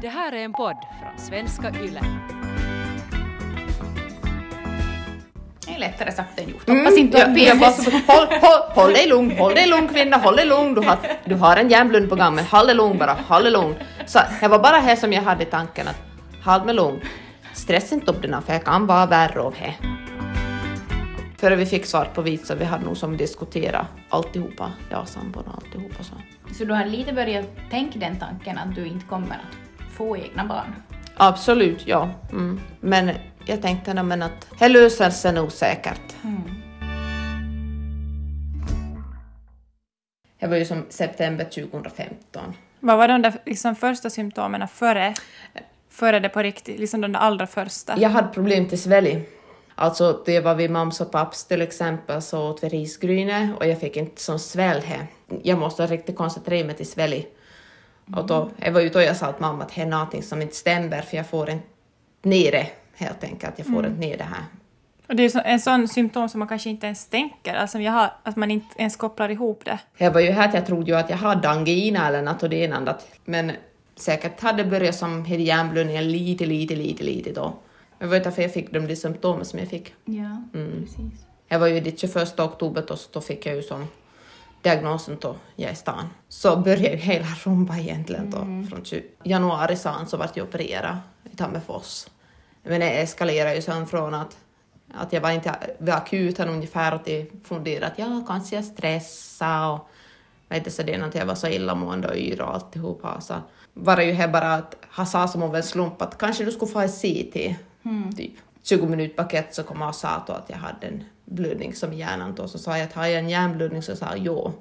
Det här är en podd från svenska YLE. Det är lättare sagt än gjort. Mm, Hoppas inte jag, jag bara, håll, håll, håll dig lugn, håll dig lugn kvinna, håll dig lugn. Du har, du har en hjärnblund på gång, men håll dig lugn bara, håll dig lugn. Så det var bara här som jag hade tanken att håll mig lugn. Stressa inte upp den här, för jag kan vara värre av det. Före vi fick svart på vitt så vi hade nog som diskuterat alltihopa, jag och sambon och alltihopa så. Så du har lite börjat tänka den tanken att du inte kommer att få egna barn? Absolut, ja. Mm. Men jag tänkte nog men att det löser sig nog säkert. Det var ju som september 2015. Vad var de där liksom, första symptomen före, före det på riktigt, liksom de där allra första? Jag hade problem till svälj. Alltså det var vid mams och papps till exempel så åt vi risgryne och jag fick inte sån svälj här. Jag måste riktigt koncentrera mig till svälj. Och då, jag var ute och jag sa till mamma att det är någonting som inte stämmer för jag får inte ner det helt enkelt. Jag får inte ner det här. Och det är så, en sån symptom som man kanske inte ens tänker, alltså jag har, att man inte ens kopplar ihop det. Jag var ju här att jag trodde ju att jag hade angina eller något och det ena annat. Men säkert hade det börjat som hjärnblödningen lite, lite, lite, lite då. Jag vet inte jag fick de där symptomen som jag fick. Ja, Mm. precis. Jag var ju dit 21 oktober så då fick jag ju som diagnosen då jag är i stan. Så började ju hela rumba egentligen då. Från 20 januari sa han så vart jag opererad i Tammerfors. Men det eskalerade ju sen från att, att jag var inte vid akuten ungefär och till funderade att ja, kanske jag stressade och vet inte så det är något jag var så illamående och yr och alltihopa. Så var det ju här bara att han sa som av en slump att kanske du skulle få ett CT. Typ 20 minuter paket så kom han och sa då att jag hade en blödning som i hjärnan då. Så sa jag att har jag en hjärnblödning så sa jag ja.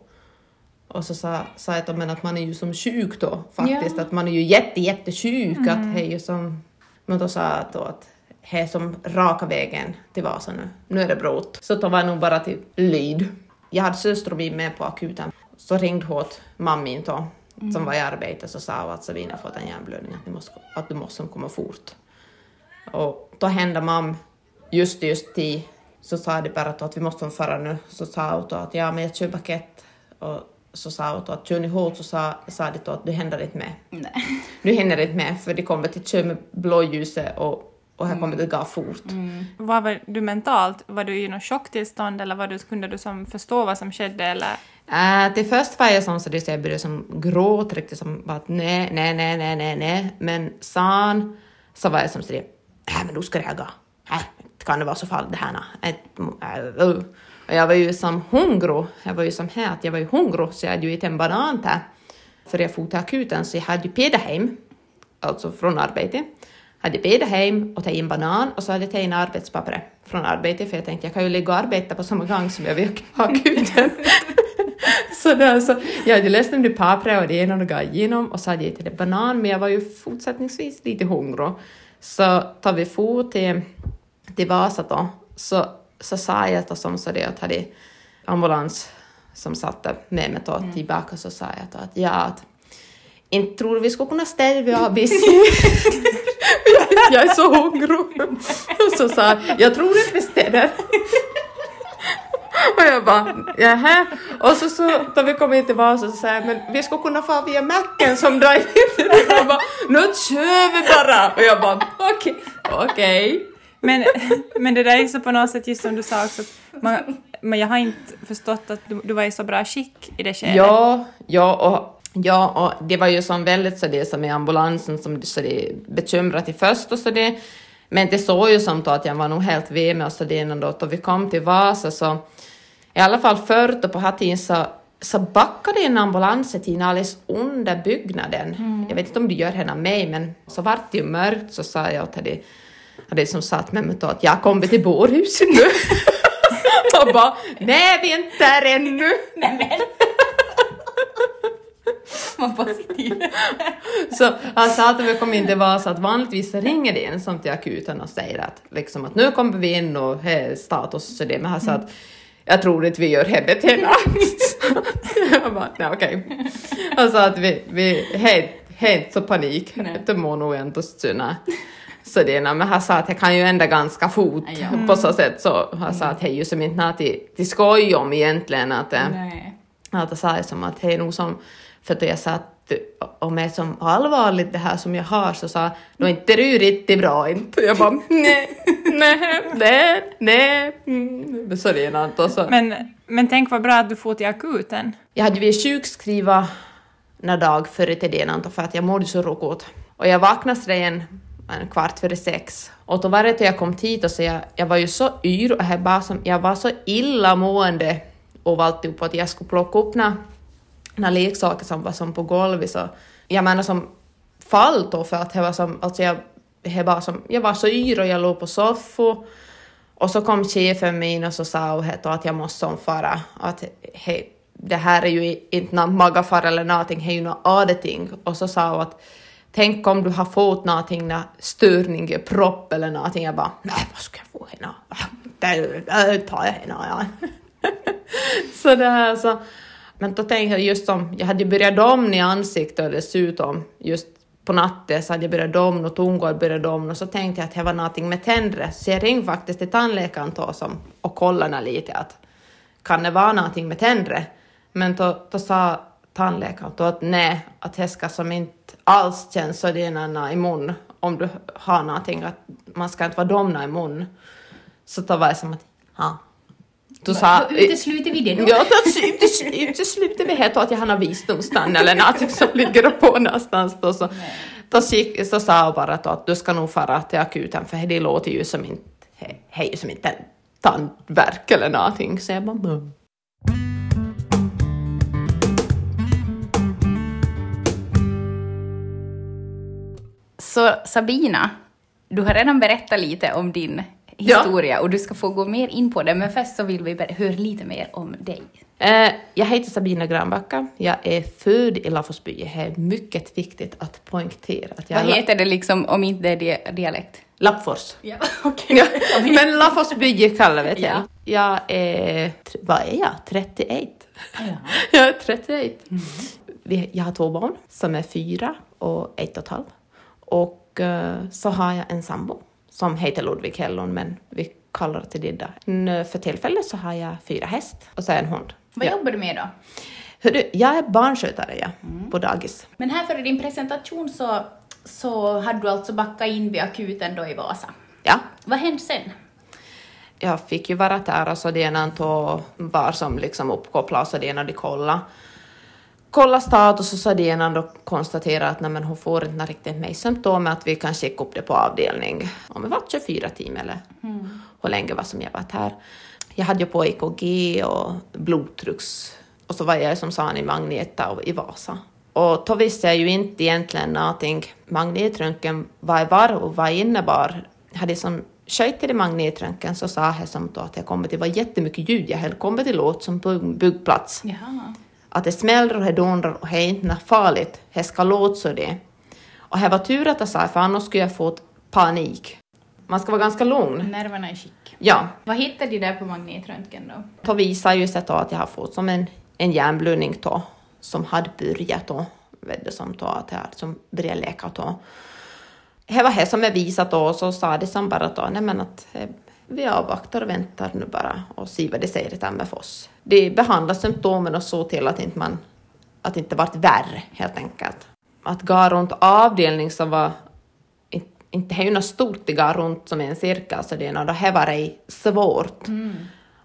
Och så sa, sa jag då, men att man är ju som sjuk då faktiskt, Ja. att man är ju jätte, jättesjuk. Att det är ju som, men då sa jag då att det är som raka vägen till Vasa nu. Nu är det brått. Så då var jag nog bara till lyd. Jag hade syster med på akuten. Så ringde hon åt mammin då, som var i arbete, så sa hon att Sabina har fått en hjärnblödning, att, måste, att du måste komma fort. Och då hände mam just just till så sa de bara att vi måste fara nu. Så sa då att ja, men jag kör paket. Och så sa då att kör ni hårt så sa, sa de då att du händer inte med. Nej. Nu händer det inte med för de kommer till köra med blåljuset och, och här kommer det gå fort. Vad var du mentalt? Var du i något chocktillstånd eller var du, kunde du som förstå vad som skedde eller? Äh, det först var jag som så det så jag började som gråta riktigt som bara att nej, nej, nej, nej, nej, nej. Men sen så var jag som så det, äh, men då ska det här gå. Äh, kan det vara så fall det här? Äh, äh. Och jag var ju som hungrig. Jag var ju som här att jag var ju hungrig så jag hade ju ätit en banan där. För jag for till akuten så jag hade ju pedat hem, alltså från arbetet. Hade pedat hem och tagit en banan och så hade jag tagit en arbetspapper från arbetet för jag tänkte jag kan ju ligga och arbeta på samma gång som jag vill ha akuten. så, det alltså, jag hade läst om det pappret och det ena och gav igenom och så hade jag ätit en banan men jag var ju fortsättningsvis lite hungrig. Så tar vi for till, till Vasa då så, så sa jag då som så det att hade ambulans som satte med mig då tillbaka så sa jag då att ja att inte tror vi skulle kunna ställa av jag är så hungrig. Och så sa jag, tror inte vi ställer. Och jag bara, jaha. Och så, så då vi kom in till Vasa så sa jag, men vi skulle kunna få via macken som drive-in. Och jag bara, nu kör vi bara. Och jag bara, okej, okej. Men, men det där är så på något sätt just som du sa också, man, men jag har inte förstått att du, du var i så bra skick i det skedet. Ja, ja och, ja, och det var ju som väldigt så det som i ambulansen som så det bekymrat i först och så det. Men det såg ju som då att jag var nog helt ved med och så det innan då, då vi kom till Vasa så i alla fall förr då på här tiden så, så backade en ambulans till alldeles under byggnaden. Jag vet inte om det gör henne mig men så vart det ju mörkt så sa jag till det, det som satt med mig då att jag kommer till bårhuset nu. och bara, nej vi är inte där ännu. Nej positiv. Så han sa att vi kom in till Vasa att vanligtvis ringer det en som till akuten och säger att, liksom, att nu kommer vi in och här är status och det, men han sa att jag tror inte vi gör henne till en Jag bara, nej okej. Han sa att vi, vi helt, helt så panik, det må nog syna. Så det, men han sa att jag kan ju ändå ganska fort Ja. på så sätt så han sa att det är ju som inte något till, till skoj om egentligen att eh, Nej. att jag sa som att det är nog som, för att jag sa att om det är som allvarligt det här som jag har så sa inte är det ju riktigt bra inte. Jag bara nej, nej, nej, nej. Mm. Så det är något och så. Men, men tänk vad bra att du får till akuten. Jag hade blivit sjukskriva några dag före till det för att jag mådde så rokot. Och jag vaknade redan en kvart före sex. Och då var det till jag kom hit och så jag, jag var ju så yr och jag, bara som, jag var så illamående av alltihop att jag skulle plocka upp några, några leksaker som var som på golvet. Så jag menar som fall då för att det var som, alltså jag, jag, var som, jag var så yr och jag låg på soffan. Och så kom chefen min och så sa hon att jag måste fara att hej, det här är ju inte någon magafar eller någonting, det är ju något adeting. Och så sa hon att tänk om du har fått någonting, någon störning, propp eller någonting. Jag bara, nej vad ska jag få henne? Ah, det tar jag henne, ja. så det här så. Men då tänkte jag just som, jag hade börjat domna i ansiktet dessutom, just på natten så hade jag börjat domna och tungor började domna och så tänkte jag att det var någonting med tänderna. Så jag ringde faktiskt till tandläkaren då som, och kollade lite att kan det vara någonting med tänderna? Men då, då sa tandläkaren då att nej, att ska som inte alls känns så dina i mun om du har någonting, att man ska inte vara domna i mun. Så då var det som att, ja. Du sa... Utesluter vi det då? Ja, då utesluter vi helt att jag har någon visdomstand eller någonting som ligger på någonstans då. Så, då så, så sa hon bara då att du ska nog fara till akuten för det låter ju som inte, hej, som inte tandvärk eller någonting. Så jag bara, Så Sabina, du har redan berättat lite om din historia ja. och du ska få gå mer in på det, men först så vill vi höra lite mer om dig. Eh, jag heter Sabina Granbacka. Jag är född i Lafosby. Det är mycket viktigt att poängtera. Att jag Vad heter det liksom om inte det är dialekt? Lappfors. Ja, okay. ja, men Lafosby kallar vi det. Ja. Jag är, vad är jag, 38? Ja. jag är 38. Mm. Jag har två barn som är fyra och ett och ett halvt. Och uh, så har jag en sambo som heter Ludvig Hellon, men vi kallar det till Didda. För tillfället så har jag fyra häst och så en hund. Vad ja. jobbar du med då? Hördu, jag är barnskötare ja, mm. på dagis. Men här för din presentation så, så hade du alltså backat in vid akuten då i Vasa. Ja. Vad hände sen? Jag fick ju vara där och så det var som liksom uppkopplad och så det de kollade kolla status och ena då konstaterat att nej, men hon får inte riktigt med symptom, att vi kan skicka upp det på avdelning om det var 24 timmar eller mm. hur länge var som jag varit här. Jag hade ju på EKG och blodtrycks och så var jag som sa i Magneta i Vasa. Och då visste jag ju inte egentligen någonting. Magnetröntgen, vad var och vad innebar. Jag hade som sköt till magnetröntgen så sa jag som då att jag kommer till var jättemycket ljud. Jag höll kommit till låt som byggplats. Jaha att det smäller och det dundrar och det är inte farligt, det ska låta så det. Och det var tur att jag sa, för annars skulle jag få panik. Man ska vara ganska lugn. Nerverna är skick. Ja. Vad hittade de där på magnetröntgen då? Då visade ju sig att jag har fått som en, en hjärnblödning då, som hade börjat då, vet du, som då, att jag som började läka då. Det var det som är visat då, och så sa de som bara då, nej men att eh, vi avvaktar och väntar nu bara och ser vad det säger i Tammerfors. De behandlar symptomen och så till att inte man att inte vart värre helt enkelt. Att gå runt avdelning som var inte, är ju något stort att gå runt som en cirkel så det, är, det var det svårt. Mm.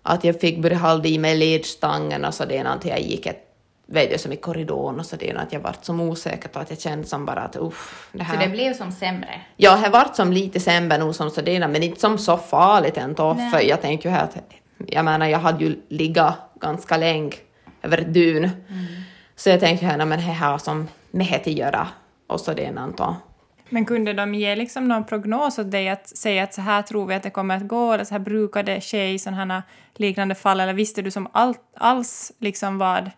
Att jag fick börja hålla i mig ledstangen och så det är till jag gick ett vet jag, som i korridoren och så det att jag vart som osäker och att jag kände som bara att uff, det här... Så det blev som sämre? Ja, det vart som lite sämre nog som så det men inte som så farligt ändå, Nej. för jag tänkte ju här att, jag menar, jag hade ju ligga ganska länge över ett dun, mm. så jag tänkte här, men det här som med det att göra, och så det ändå. Men kunde de ge liksom någon prognos åt dig att säga att så här tror vi att det kommer att gå eller så här brukar det ske i sådana här liknande fall eller visste du som allt, alls liksom vad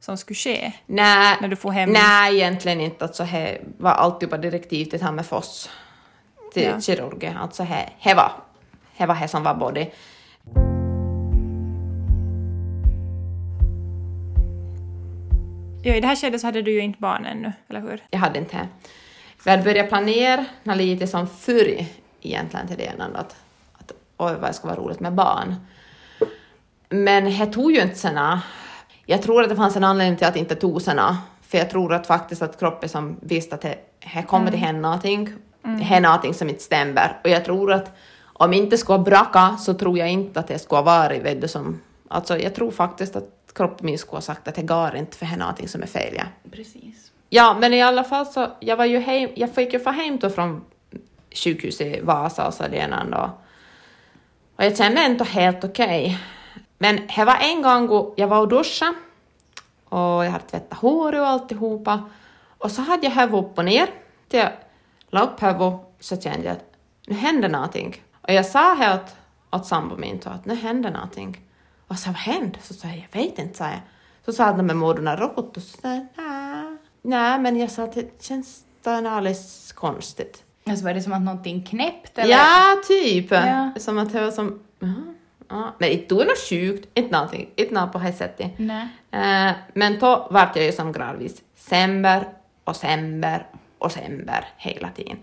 som skulle ske? Nej, när du får hem? Nej, egentligen inte. Alltså, det var alltid bara direktiv till Tammerfors, till ja. kirurgen. Alltså, det var det var som var både Ja, I det här skedet så hade du ju inte barn ännu, eller hur? Jag hade inte det. Vi hade börjat planera lite som förr egentligen till det att, att oj vad det ska vara roligt med barn. Men det tog ju inte såna jag tror att det fanns en anledning till att det inte tog sena, För jag tror att faktiskt att kroppen som visste att det, här kommer det hända någonting, mm. någonting som inte stämmer. Och jag tror att om inte skulle ha braka så tror jag inte att det skulle ha varit, vet du, som, alltså jag tror faktiskt att kroppen min skulle ha sagt att det går inte för det är någonting som är fel. Ja. Precis. Ja, men i alla fall så, jag var ju hem, jag fick ju få hem då från sjukhuset i Vasa och sådär då. Och jag kände ändå helt okej. Okay. Men det var en gång jag var och duschade och jag hade tvättat håret och alltihopa. Och så hade jag huvudet upp och ner. Till jag la upp huvudet så kände jag att nu händer någonting. Och jag sa helt åt sambo min att nu händer någonting. Och så vad hände? Så sa jag, jag vet inte, sa jag. Så sa han, men mår du något? Och så sa jag, nej. Nej, men jag sa att det känns alldeles konstigt. Alltså var det som att någonting knäppt eller? Ja, typ. Ja. Som att det var som, ja. Men inte var något sjukt, inte någonting, inte något på det sättet. Nej. Uh, men då vart jag ju som gradvis sämre och sämre och sämre hela tiden.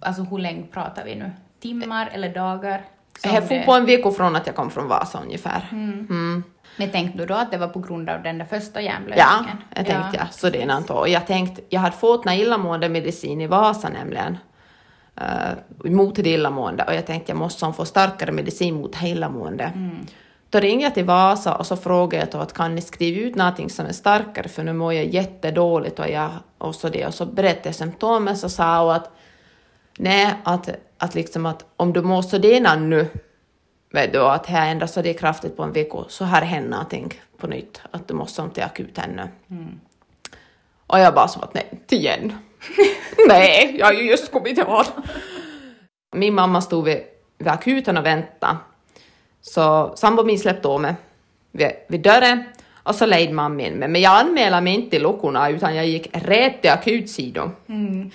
Alltså hur länge pratar vi nu? Timmar eller dagar? Jag får på en vecka från att jag kom från Vasa ungefär. Mm. Mm. Men tänkte du då att det var på grund av den där första hjärnblödningen? Ja, jag tänkte ja. jag. Så det är något. Jag tänkte, jag hade fått en illamående medicin i Vasa nämligen. Uh, mot det illamående och jag tänkte jag måste få starkare medicin mot illamående. Mm. Då ringde jag till Vasa och så frågade jag då att kan ni skriva ut någonting som är starkare för nu mår jag jättedåligt och, jag, och så det och så berättade jag symptomen så sa hon att nej, att, att liksom att om du mår sådär nu vet du, att här ändras det kraftigt på en vecka, så här händer någonting på nytt, att du måste till akut ännu. Mm. Och jag bara som att nej, igen. nej, jag har ju just kommit ihåg. Min mamma stod vid, vid akuten och väntade, så sambo min släppte av mig vid, vid dörren och så ledde mamma in mig. Men jag anmälde mig inte till luckorna utan jag gick rätt till akutsidan. Mm.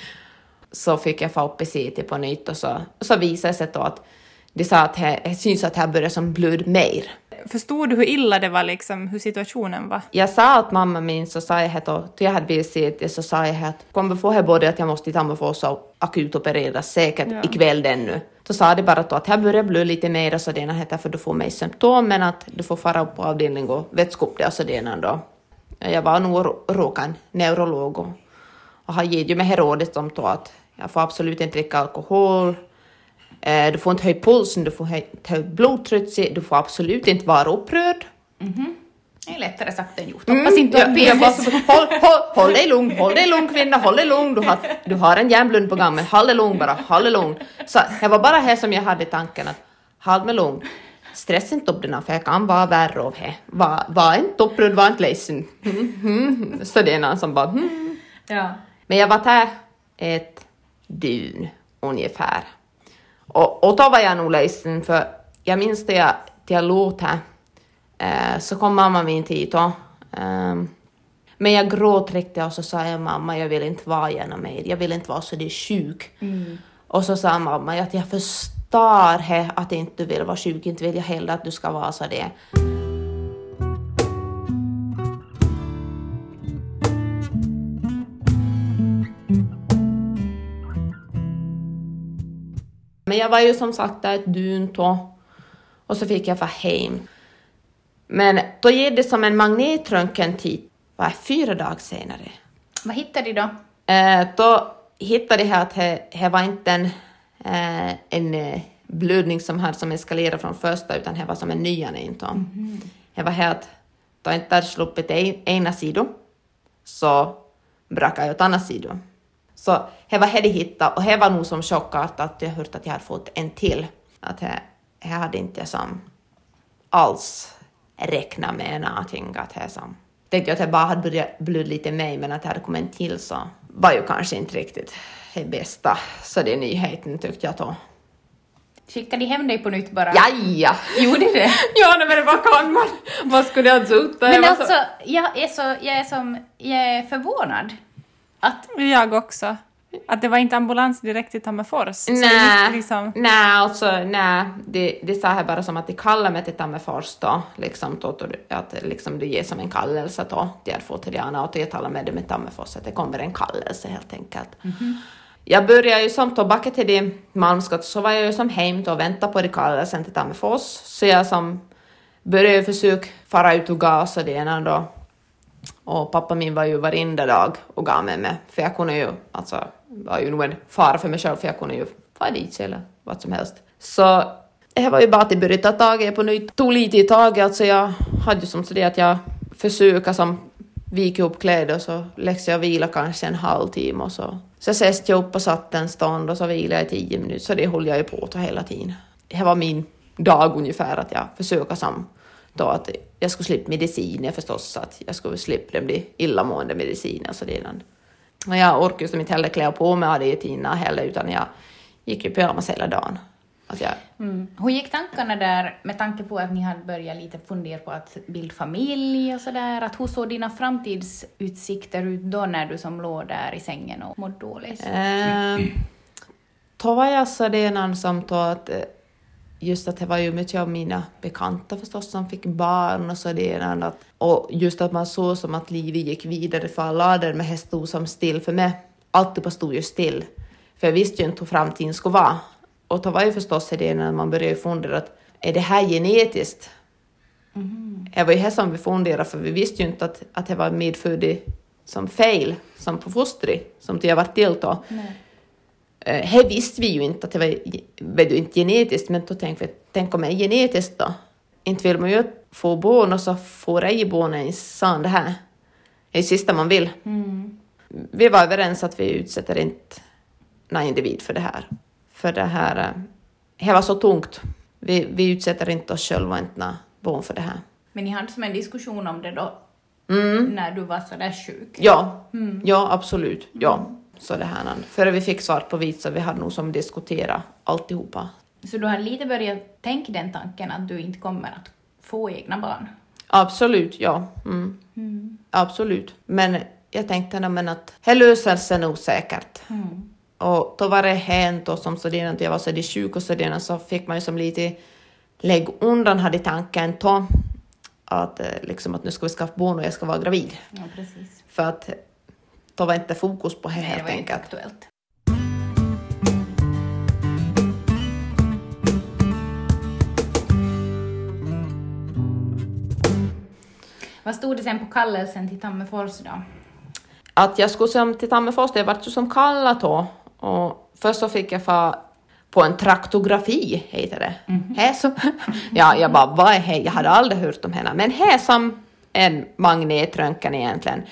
Så fick jag få upp i city på nytt och så, och så visade det sig då att de sa att det syns att här börjar som blöd mer. Förstod du hur illa det var, liksom, hur situationen var? Jag sa att mamma min, så sa jag då, jag hade se så sa jag att kommer få här både att jag måste till Tammerfors och akut opereras säkert ja. ikväll ännu. Så sa de bara då att här börjar blöda lite mer sådana heter för du får mig symptom men att du får fara upp på avdelning och vätska upp det och sådana då. Jag var nog råkad neurolog och, och har gett mig rådet om då att jag får absolut inte dricka alkohol, du får inte höja pulsen, du får höja blodtrycket, du får absolut inte vara upprörd. Mm -hmm. Det är lättare sagt än gjort. Mm, Hoppas inte du har håll, håll, håll dig lugn, håll dig lugn kvinna, håll dig lugn. Du har, du har en hjärnblund på gång, men håll dig lugn bara, håll dig lugn. Så det var bara här som jag hade tanken att håll mig lugn. Stressa inte upp den för jag kan vara värre av det. Var, var inte upprörd, var inte ledsen. Mm, mm. Så det är någon som bara mm. ja. Men jag var där ett dygn ungefär. Och, och då var jag nog ledsen för jag minns det jag, det jag låt här. Eh, så kom mamma min tid då. Eh, men jag gråt riktigt och så sa jag mamma jag vill inte vara genom mer, jag vill inte vara så det sjuk. Mm. Och så sa mamma att jag förstår att inte du vill vara sjuk, inte vill jag heller att du ska vara så det. Men jag var ju som sagt där ett dygn då och så fick jag vara hem. Men då ger det som en magnetröntgentid, var fyra dagar senare. Vad hittade de då? Eh, då hittade de att det var inte en, eh, en eh, blödning som hade som eskalerat från första utan det var som en ny inte. Mm. Det var helt, då inte hade sluppit ena sidan så brakade jag åt andra sidan. Så det var det de hittade och det var nog som chockat att jag hört att jag hade fått en till. Att det, det hade inte som alls räknat med någonting. Att det som, tänkte jag att jag bara hade börjat blöda lite mer men att det hade kommit en till så var ju kanske inte riktigt det bästa. Så det är nyheten tyckte jag då. Skickade de hem dig på nytt bara? Jaja! Gjorde det? ja, men det var kan man? Vad skulle jag suttit? Men alltså, så... jag, är så, jag, är som, jag är förvånad. Att... Jag också. Att det var inte ambulans direkt till Tammerfors? Nej, liksom... nej, alltså, nej. Det, det sa här bara som att de kallade mig till Tammerfors då, liksom, då, att liksom, det ger som en kallelse då till Erfoteriana och jag talade med dem i Tammerfors att det kommer en kallelse helt enkelt. Mm -hmm. Jag började ju som tillbaka till det Malmskott så var jag ju som hem och väntade på det kallelsen till Tammerfors så jag som började försöka fara ut och gas och det ena då och pappa min var ju varenda dag och gav mig med, för jag kunde ju, alltså, var ju nog en fara för mig själv, för jag kunde ju fara dit eller vad som helst. Så det var ju bara att jag började ta tag i på nytt, tog lite i taget, alltså jag hade ju som så det att jag försöker som vika upp kläder och så läxade jag vila kanske en halvtimme och så. Så ses jag upp och satt en stund och så vilade jag i tio minuter, så det höll jag ju på till hela tiden. Det var min dag ungefär, att jag försöker som då att jag skulle slippa mediciner förstås, att jag skulle slippa bli illamående mediciner och sådär. Och jag orkade ju inte heller klä på mig av det i tina heller, utan jag gick i pyjamas hela dagen. Att jag... Mm. Hur gick tankarna där med tanke på att ni hade börjat lite fundera på att bilda familj och sådär? Att hur såg dina framtidsutsikter ut då när du som låg där i sängen och mådde dåligt? Då var jag sådan som att eh, just att det var ju mycket av mina bekanta förstås som fick barn och så det och just att man såg som att livet gick vidare för alla där med stod som still för mig. Alltid på stod ju still. För jag visste ju inte hur framtiden skulle vara. Och då var ju förstås det när man började fundera att är det här genetiskt? Mm. Det var ju här som vi funderade för vi visste ju inte att, att det var medfödd som fel, som på fostret, som det har varit till då. Nej. Eh, här visste vi ju inte att det var, var det inte genetiskt, men då tänkte vi, tänk om det är genetiskt då? Inte vill man ju få barn och så får ej barnen san det här. Det är det sista man vill. Mm. Vi var överens att vi utsätter inte någon individ för det här. För det här, eh, det var så tungt. Vi, vi utsätter inte oss själva inte några barn för det här. Men ni hade som en diskussion om det då, mm. när du var så där sjuk? Ja, mm. ja absolut. Ja. Så det här, före vi fick svart på vitt så vi hade nog som diskuterat alltihopa. Så du har lite börjat tänka den tanken att du inte kommer att få egna barn? Absolut, ja. Mm. Mm. Absolut. Men jag tänkte men att det löser sig nog säkert. Mm. Och då var det hänt och som att jag var så sjuk och sådär så fick man ju som lite lägga undan hade tanken då att, eh, liksom, att nu ska vi skaffa barn och jag ska vara gravid. Ja, precis. För att då var inte fokus på det Nej, helt det var enkelt. Inte aktuellt. Vad stod det sen på kallelsen till Tammerfors då? Att jag skulle som till Tammerfors, det vart ju som kallat då. Och först så fick jag få på en traktografi, heter det. Mm -hmm. så, ja, jag bara, vad är det? Jag hade aldrig hört om henne. Men här som en magnetröntgen egentligen.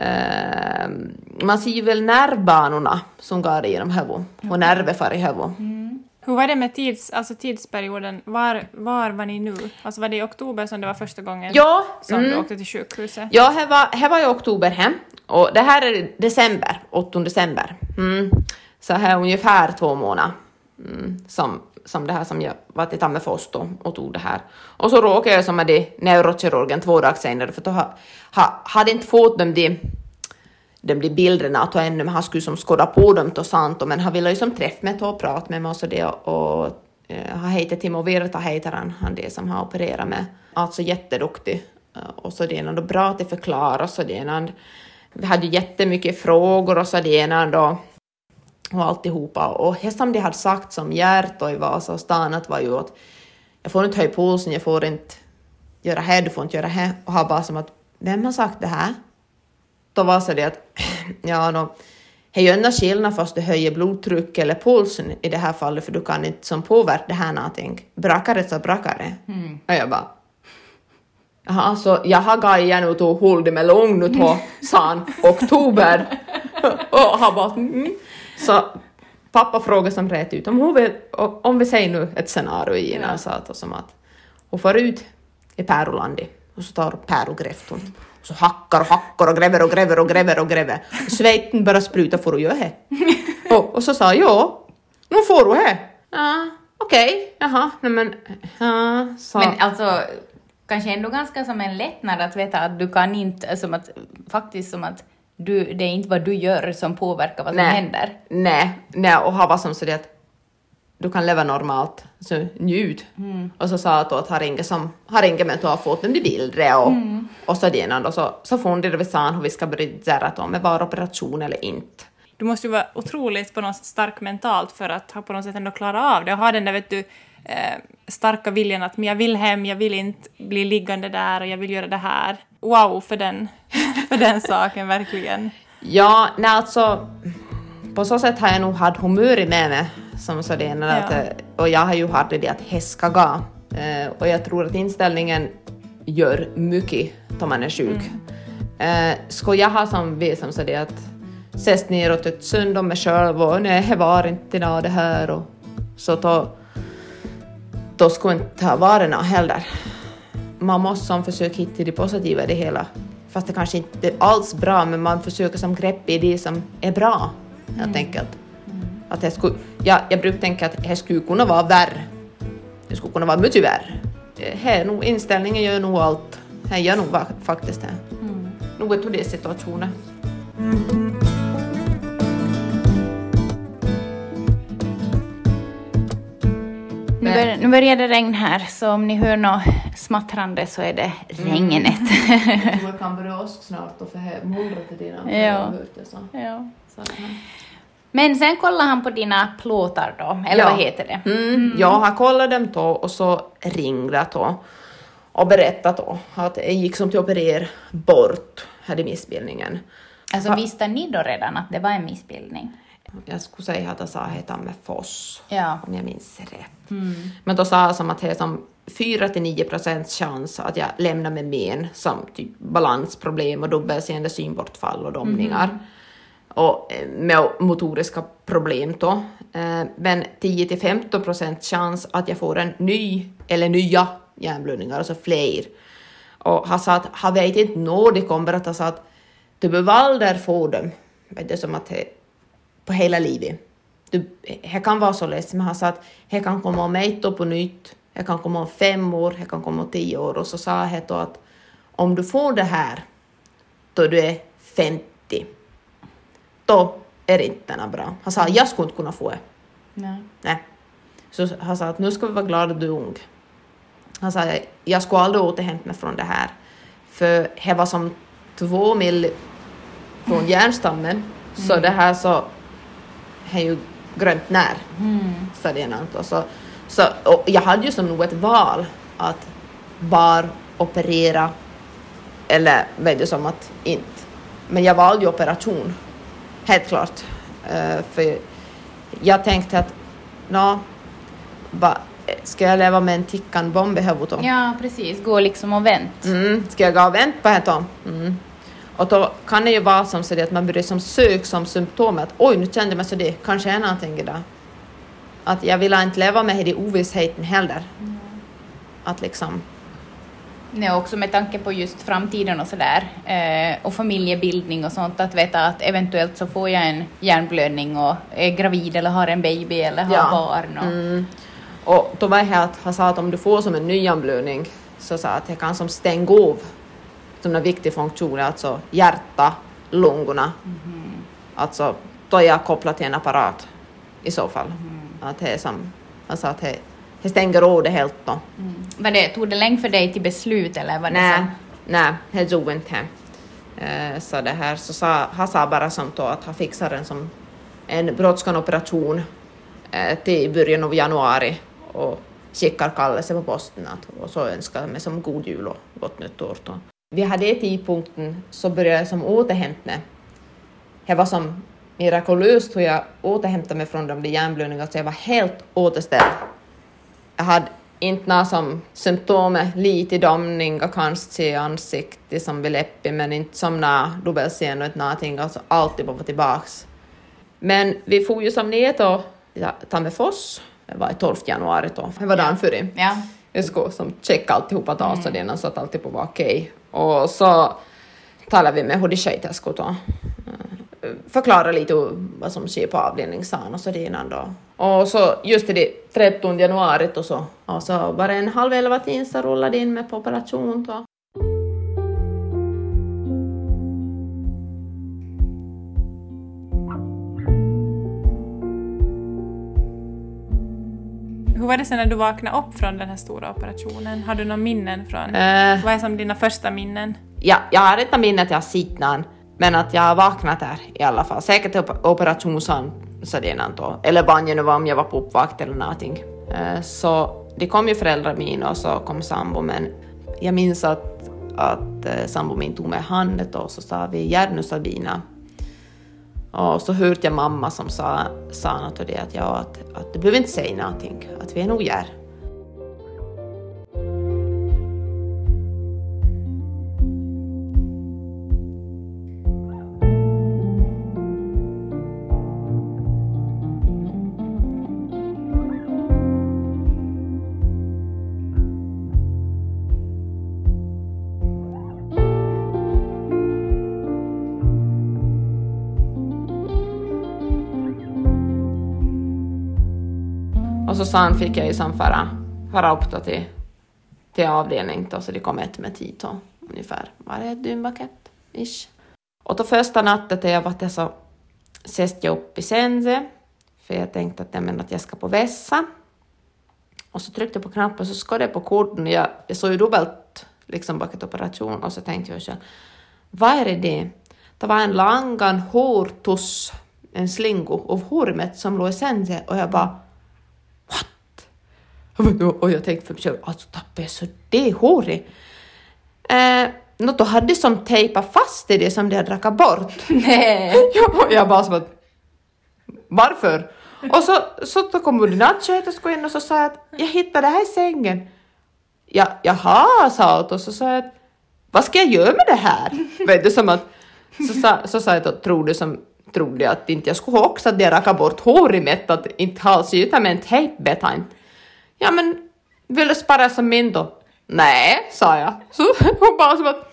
Uh, man ser ju väl nervbanorna som går genom huvudet och nerver far i huvudet. Mm. Hur var det med tids, alltså tidsperioden? Var, var var ni nu? Alltså var det i oktober som det var första gången ja, som mm. du åkte till sjukhuset? Ja, det var, var i oktober hem. Och det här är december, 8 december. Mm. Så här ungefär två månader Mm, som, som det här som jag var till Tammerfors då och tog det här. Och så råkade jag som med det neurokirurgen två dagar senare för då ha, ha, hade inte fått dem de, de, de bilderna att ännu, men han skulle som skåda på dem och sant men han ville ju som träffa mig och prata med mig och så det och eh, han heter Timo Virta heter han, han det som har opererat med. Alltså jätteduktig eh, och så det är då bra att förklara så det är vi hade jättemycket frågor och så det ena och och alltihopa. Och det som de hade sagt som hjärta i Vasa och stannat var ju att jag får inte höja pulsen, jag får inte göra här, du får inte göra här. Och ha bara som att, vem har sagt det här? Då var så det att, ja då, det är ju en skillnad fast du höjer blodtryck eller pulsen i det här fallet, för du kan inte som påverka det här någonting. Brakar det så brakar det. Mm. Och jag bara, Jaha, så jag har gaja nu tog håll mig lång nu då, sa han, oktober. och han bara, mm. Så pappa frågade som rätt ut om hon vill, om vi säger nu ett scenario i ena ja. sa att, som att hon får ut i Pärolandi och så tar pärogräfton och så hackar och hackar och gräver och gräver och gräver och gräver. Och svejten börjar spruta, får du göra det? och, och så sa jag, ja, nu får du det. Ja, okej, okay, jaha, nej men, ja, så. Men alltså, kanske ändå ganska som en lättnad att veta att du kan inte, som att, faktiskt som att du, det är inte vad du gör som påverkar vad som nej, händer. Nej, nej, och ha vad som så det att du kan leva normalt, så njut. Mm. Och så sa jag att har ringt som har med att ha fått dem bilder och, mm. och så det och så, så funderade vi sen hur vi ska börja säga om det var operation eller inte. Du måste ju vara otroligt på något sätt stark mentalt för att ha på något sätt ändå klara av det och ha den där vet du eh, starka viljan att men jag vill hem, jag vill inte bli liggande där och jag vill göra det här. Wow för den, för den saken verkligen. Ja, nej alltså på så sätt har jag nog haft humöret med mig som sådan, Ja. att, eh, och jag har ju haft det att det ska gå. Eh, och jag tror att inställningen gör mycket då man är sjuk. Mm. Eh, skulle jag ha som vi som så det att ses ner och tyckt synd om mig själv och nej, det var inte nå det här och så då, då skulle inte ha varit något heller. Man måste som försöka hitta det positiva i det hela. Fast det kanske inte är alls bra, men man försöker som grepp i det som är bra, helt enkelt. Att det skulle, ja, jag brukar tänka att det skulle kunna vara värre. Det skulle kunna vara mycket värre. Eh, Här, nog, inställningen gör nog allt. Här gör nog faktiskt det. Nog är det situationen. Nu, bör, nu börjar det regna här, så om ni hör något smattrande så är det regnet. Jag tror jag kan börja åsk snart och mullra till dina. Ja. ja. Men sen kollar han på dina plåtar då, eller Ja. vad heter det? Mm, Jag har kollat dem då och så ringt då och berättat då att jag gick som till operera bort hade missbildningen. Alltså visste ni då redan att det var en missbildning? Jag skulle säga att jag sa heta med Foss, Ja. om jag minns rätt. Men då sa jag som att det är som 4 till 9 procents chans att jag lämnar med men som typ balansproblem och dubbelseende synbortfall och domningar. Och eh, med motoriska problem då. Eh, Men 10 till 15 procents chans att jag får en ny eller nya hjärnblödningar, alltså fler. Och han sa att han vet inte när det kommer, att han sa att du behöver aldrig få dem. Vet du, som att det, på hela livet. Du, det kan vara så lätt, men han sa att det kan komma om ett år på nytt, det kan komma om fem år, det kan komma om tio år. Och så sa han då att om du får det här då du är 50, då är det inte bra. Han sa jag skulle inte kunna få det. Nej. Nej. Så han sa att nu ska vi vara glada att du är ung. Han sa jag skulle aldrig återhämta mig från det här. För det var som två mil från hjärnstammen. Så det här så är ju grönt när. Det ena. Och så, så, och jag hade ju som nog ett val att bara operera eller vet du som att inte. Men jag valde ju operation. Helt klart. Eh, för jag tänkte att nå, va, ska jag leva med en tickande bomb i huvudet? Ja, precis. Gå liksom och vänt. Mm, ska jag gå och vänta på det? Mm. Och då kan det ju vara som så att man börjar som söka som symptom att oj, nu kände jag mig så det, kanske är någonting idag. Att jag vill inte leva med det i ovissheten heller. Att liksom, Nej, också med tanke på just framtiden och sådär. Eh, och familjebildning och sånt. Att veta att eventuellt så får jag en hjärnblödning och är gravid eller har en baby eller har Ja. barn. Och, mm. Och då var det här att han sa att om du får som en nyanblödning så sa att det kan som stänga av som en viktig funktion, alltså hjärta, lungorna. Alltså, då är jag kopplad till en apparat i så fall. Att det är som, alltså att det, det stänger av det helt då. Var det, tog det länge för dig till beslut eller var det Nej, så? nej, det tog inte hem. Eh, Så det här, så sa, han sa bara som då att han fixar en som en brådskande operation eh, till i början av januari och skickar kallelse på posten att, och så önskar mig som god jul och gott nytt år. Då. Vid den tidpunkten så började jag som återhämta mig. Det var som mirakulöst hur jag återhämtade mig från de där hjärnblödningarna så jag var helt återställd. Jag hade inte några som symptom, lite domning och kanske i ansiktet som vid läppen, men inte som några dubbelseende och inte någonting, alltså alltid bara tillbaks. Men vi får ju som ner ja, Tammerfors, det var i 12 januari då, det var dagen före. Ja. Jag skulle som checka alltihopa då, så det så att alltihop var okej. Och så talade vi med Hudiksjaitasku och eh, förklarade Förklara lite vad som sker på avdelningssalen och så innan då. Och så just det 13 januari och så, och så var det en halv elva-tid så rullade in med på operation då. Var det sen när du vaknade upp från den här stora operationen? Har du några minnen från... Eh, Vad är som dina första minnen? ja, jag har inte minne att jag någon, men att jag har vaknat där i alla fall. Säkert i op- någon då. Eller vad det nu var om jag var på uppvakt eller någonting. Eh, Så det kom ju föräldrar mina och så kom sambo, men jag minns att att eh, sambo min tog med handen och så sa vi gör nu Sabina. Och så hörde jag mamma som sa, sa något och det att, ja, att, att du behöver inte säga någonting, att vi är nog gör. Sen fick jag ju sen fara, fara upp då till, till avdelning då, så det kom ett med tid då, ungefär. Var det ett dynbaket? Ish. Och då första natten när jag var det så sest jag upp i sängen, för jag tänkte att, jag, men, att jag ska på vässa. Och så tryckte jag på knappen och så skar jag på koden jag, jag såg ju dubbelt liksom bak operation och så tänkte jag själv, vad är det det? Det var en langan hårtuss, en slingo av hormet som låg i sängen. och jag bara och jag tänkte för mig själv, alltså tappade jag så det hårig? Eh, något då hade som tejpat fast i det som de hade rackat bort. Nej. jag, jag bara som att, varför? Och så, så då kom ordinatsköterskan in och så sa jag att jag hittade det här i sängen. Ja, jaha, sa hon och så sa jag att vad ska jag göra med det här? Vet du, som att, så, sa, så sa jag att tror du som trodde att inte jag skulle ha också att jag rackade bort hår i mitt, att inte halsyta med en tejpbetaint. Ja men, vill du spara som min då? Nej, sa jag. Så hon bara som att,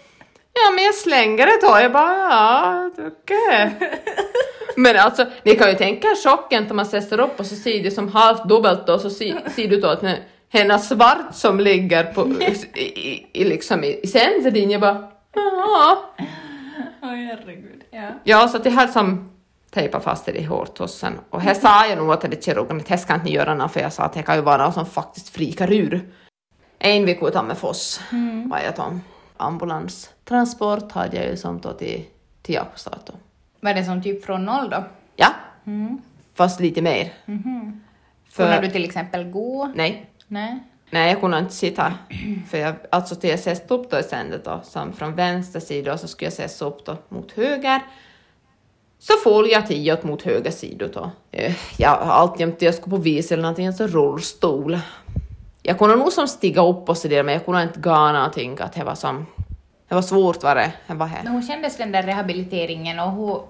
ja men jag slänger det då. Jag bara, ja, okej. Okay. Men alltså, ni kan ju tänka er chocken när man sätter upp och så ser det som halvt dubbelt och så ser, ser du då att hennes svart som ligger på, i, i, i liksom i, i sensedin, jag bara, ja. Åh herregud. Ja. Ja, så det här som tejpa fast det i hårtossen. Och här sa jag nog åt det kirurgen att här ska inte göra något för jag sa att det kan ju vara något som faktiskt frikar ur. En vecka utan med Foss mm. var jag tom. Ambulanstransport hade jag ju som då till, till Jakobstad då. Var det som typ från noll då? Ja, fast lite mer. Mhm. För- Kunde du till exempel gå? Nej, Nej. nej jag kunde inte sitta. För jag, alltså till jag ses upp då i sändet då, som från vänster sida och så skulle jag ses upp då mot höger. Så får jag tio åt mot höger sida då. Eh, Jag har alltjämt, jag skulle på vis eller någonting, alltså rullstol. Jag kunde nog som stiga upp och så där, men jag kunde inte gå någonting, att det var som, det var svårt var det, det var här. Hur kändes den där rehabiliteringen och hur,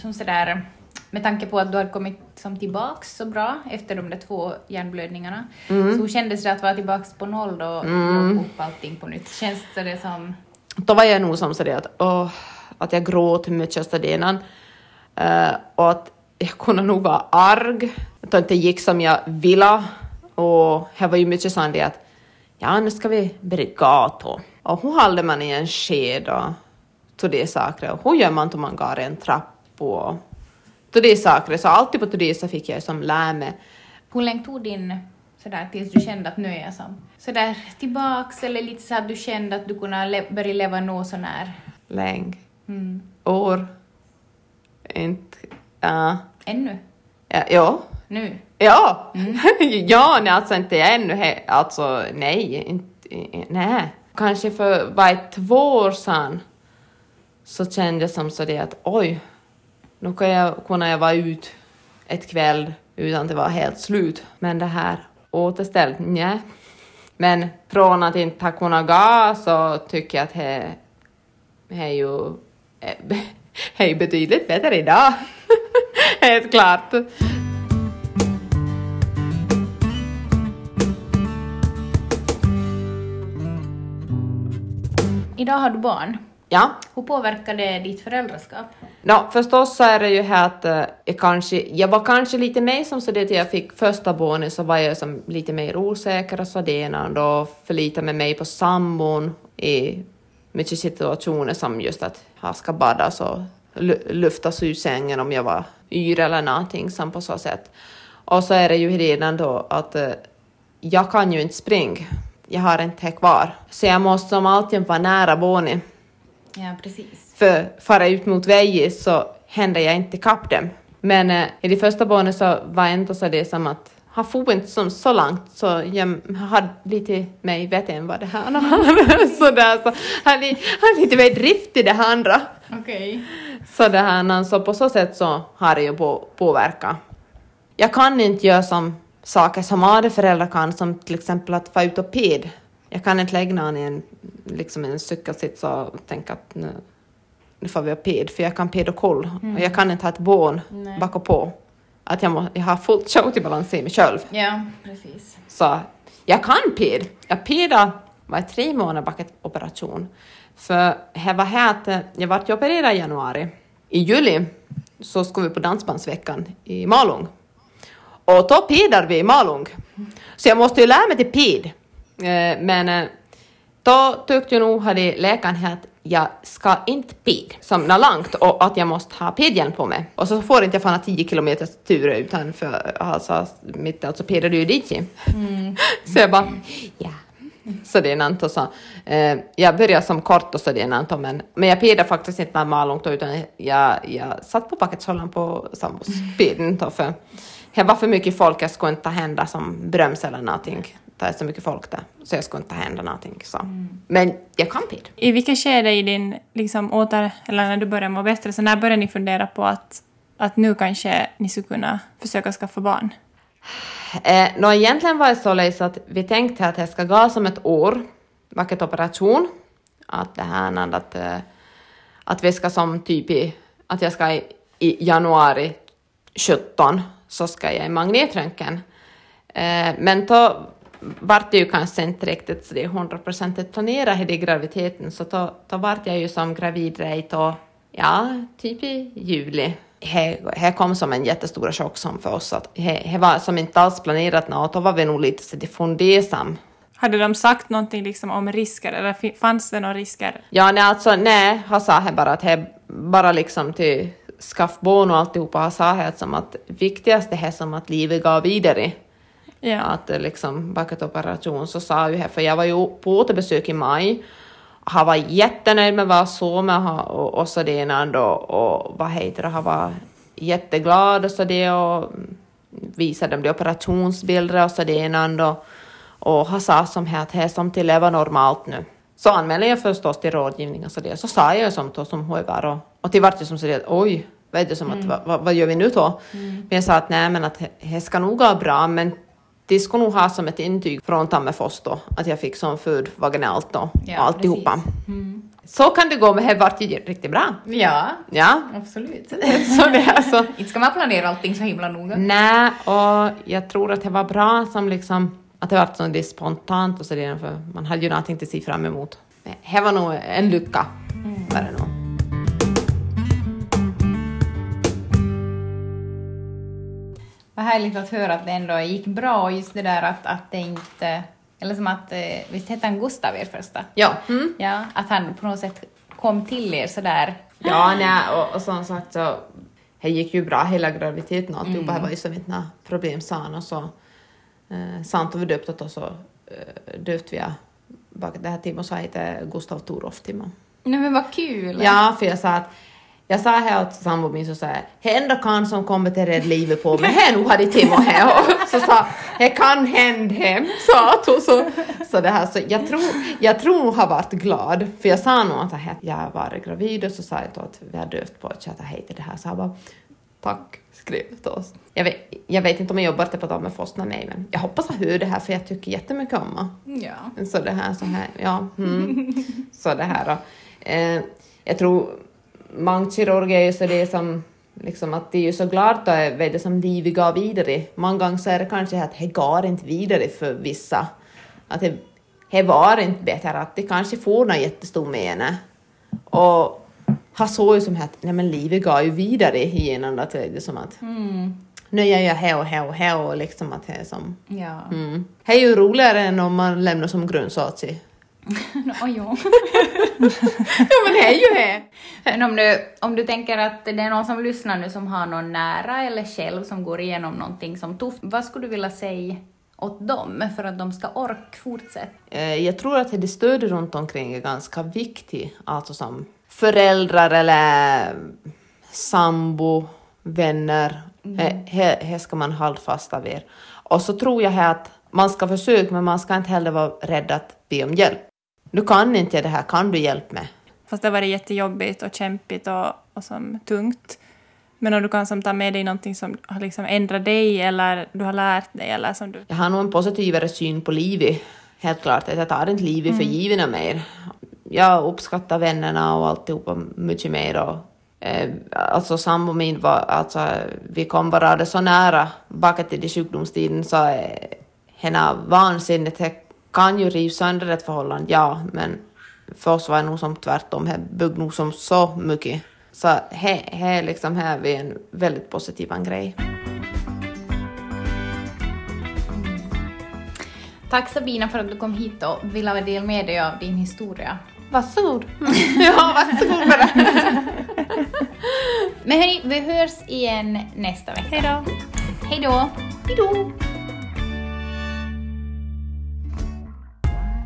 som sådär, med tanke på att du hade kommit som tillbaks så bra efter de där två hjärnblödningarna, Mm. så hur kändes det att vara tillbaks på noll då och mm. upp allting på nytt? Känns det som... Då var jag nog som sådär att, åh, att jag gråt mycket stadenan. Uh, och att jag kunde nog vara arg, att det inte gick som jag ville. Och det var ju mycket sånt att ja, nu ska vi börja gato. Och hur håller man i en sked och till det saker. Och hur gör man om man går i en trapp och till det saker. Så alltid på till det så fick jag som lära mig. Hur länge tog din sådär tills du kände att nu är jag som sådär tillbaks eller lite så att du kände att du kunde le- börja leva nå så när? Länge. Mm. År. Inte... Ja. Ännu? ja. Ja. Nu? Ja, ja nej, alltså inte ännu, alltså nej, inte, nej. Kanske för var det två år sedan så kände jag som så det att oj, nu kan jag, kunna jag vara ut ett kväll utan att det var helt slut. Men det här återställt, nej. Men från att inte ha kunnat gå så tycker jag att det är ju ju betydligt bättre idag. Helt klart. Idag har du barn. Ja, Hur påverkar det ditt föräldraskap? no, förstås så är det ju här att eh, jag kanske, jag var kanske lite mer som så det att jag fick första barnet så var jag som lite mer osäker och sådär och då förlitade mig på sambon i mycket situationer som just att han ska badas och lu- luftas ur sängen om jag var yr eller någonting som på så sätt. Och så är det ju redan då att eh, jag kan ju inte springa. Jag har inte det kvar. Så jag måste som alltid vara nära barnet. Ja, precis. För fara ut mot vägen så hände jag inte kapp dem. Men eh, i det första barnet så var ändå så det som att han for inte som så långt så jag hade lite mig vet än vad det här är. så där, så han, är- lite mer drift i det här andra. Okej. Så det här, så på så sätt så har det ju på, påverkat. Jag kan inte göra som saker som andra föräldrar kan, som till exempel att få ut och ped. Jag kan inte lägga någon i en, liksom en cykelsits och tänka att nu, nu får vi ha ped, för jag kan ped och koll. Och jag kan inte ha ett bån Nej. bak och på. Att jag, må, jag har fullt show till balans i mig själv. Ja, precis. Så jag kan ped. Jag pedade var tre månader bak operation. För det var här att eh, jag vart opererad i januari. I juli så skulle vi på Dansbandsveckan i Malung. Och då pedar vi i Malung. Så jag måste ju lära mig till ped. Eh, Men eh, då tyckte jag nog, hade läkaren här att jag ska inte ped som något långt och att jag måste ha pedhjälm på mig. Och så får inte jag fana 10 kilometers tur utan för alltså, mitt alltså pedade ju dit. Så jag bara, ja. Så det är något och så. Eh, jag började som kort och så det är något men, men jag pedade faktiskt inte normalt långt utan jag, jag satt på pakethållaren på sambos peden för det var för mycket folk, jag skulle inte hända som bröms eller någonting. Det är så mycket folk där, så jag skulle inte hända någonting. Så. Men jag kan ped. I vilket skede i din liksom, åter... Eller när du började må bättre, så när började ni fundera på att, att nu kanske ni skulle kunna försöka skaffa barn? Eh, nå, egentligen var det så att vi tänkte att det ska gå som ett år, vilket operation. Att det här är att, eh, att vi ska som typ i, att jag ska i, i januari 17 så ska jag i magnetröntgen. Eh, men då vart det ju kanske inte riktigt så det är hundraprocentigt planerat i graviditeten så då, då vart jag ju som gravid rejt och ja, typ i juli. Det kom som en jättestor chock som för oss att det var som inte alls planerat något, då var vi nog lite så fundersam. Hade de sagt någonting liksom om risker, eller fanns det några risker? Ja, nej, alltså nej, han sa här bara att det bara liksom till skaffbarn och alltihopa, han sa här som att viktigaste är som att livet går vidare. Ja. Att eh, liksom bakat operation så sa ju här, för jag var ju på återbesök i maj, han var jättenöjd med vad jag såg med han och, och så det ena och, och vad heter det, han var jätteglad och så det och visade dem de operationsbilder och så det ena och, och han sa som här att det som till leva normalt nu. Så anmälde jag förstås till rådgivning och så det, så sa jag som då som var och, och till vart det som så det, oj, vet du som att vad, vad, gör vi nu då? Men jag sa att nej men att det ska nog gå bra men de skulle nog ha som ett intyg från Tammerfors då, att jag fick som född vaginalt då, Ja, och alltihopa. precis. Så kan det gå, men det vart ju riktigt bra. Ja, Ja, absolut. så det är så. Inte ska man planera allting så himla noga. Nej, och jag tror att det var bra som liksom, att det var så det spontant och så det, för man hade ju någonting att se fram emot. Men Det var nog en lycka, var det nog. Härligt att höra att det ändå gick bra och just det där att, att det inte... Eller som att, eh, visst hette han Gustav er första? Ja, mm. Ja, att han på något sätt kom till er sådär. ja nej, och, och som sagt så, det gick ju bra hela graviditeten och alltihopa, det var ju som inte några problem sa han och så, eh, sant och vi döpte oss så eh, döpte vi bak det här Timo så heter Gustav Toroff Timo. Nej men vad kul! Ja, för jag sa att jag sa här åt sambon min så sa jag, det enda kan som kommer till rädd livet på men här nu hade Timo här och så sa det kan hända hem, sa att hon så. Så det här så jag tror, jag tror har varit glad för jag sa nog att jag har varit gravid och så sa jag då att vi har dövt på att hej till det här så han bara tack skrev till oss. Jag vet, jag vet inte om jag jobbar till på dem med Fostna mig men jag hoppas att hör det här för jag tycker jättemycket om honom. Ja. Så det här, så här, ja. Mm. Så det här då. Eh, jag tror många kirurger är ju så det som liksom att de är ju så glada vet du, som livet går vidare. Många gånger så är det kanske att det går inte vidare för vissa. Att det, det var inte bättre att det kanske får någon jättestor mene. Och han såg ju som att nej men livet går ju vidare igenom att det är som att nu gör jag här och här och här och liksom att det är som Ja. Mm. Det är ju roligare än om man lämnar som grundsats Oj, ja. Ja men det är ju det! Om du, om du tänker att det är någon som lyssnar nu som har någon nära eller själv som går igenom någonting som tufft, vad skulle du vilja säga åt dem för att de ska orka fortsätta? Eh, Jag tror att det stöd runt omkring är ganska viktigt, alltså som föräldrar eller sambo, vänner. Det ska man hålla fast av er. Och så tror jag här att man ska försöka, men man ska inte heller vara rädd att be om hjälp. Du kan inte det här, kan du hjälp med? Fast det har varit jättejobbigt och kämpigt och, och som tungt. Men om du kan som ta med dig någonting som har liksom ändrat dig eller du har lärt dig eller som du... Jag har nog en positivare syn på livet, helt klart. Att jag tar inte livet för givna mer. Jag uppskattar vännerna och alltihopa mycket mer. Och, eh, alltså sambo min var, alltså vi kom bara så nära bakåt i sjukdomstiden så eh, henne vansinnigt, kan ju riva sönder ett förhållande, ja, men för oss var det nog som tvärtom, det byggde nog som så mycket. Så här, här liksom här är en väldigt positiv grej. Tack Sabina för att du kom hit och ville dela med dig av din historia. Varsågod. ja, varsågod det. Men hörni, vi hörs igen nästa vecka. Hej då! Hej då! Hej då!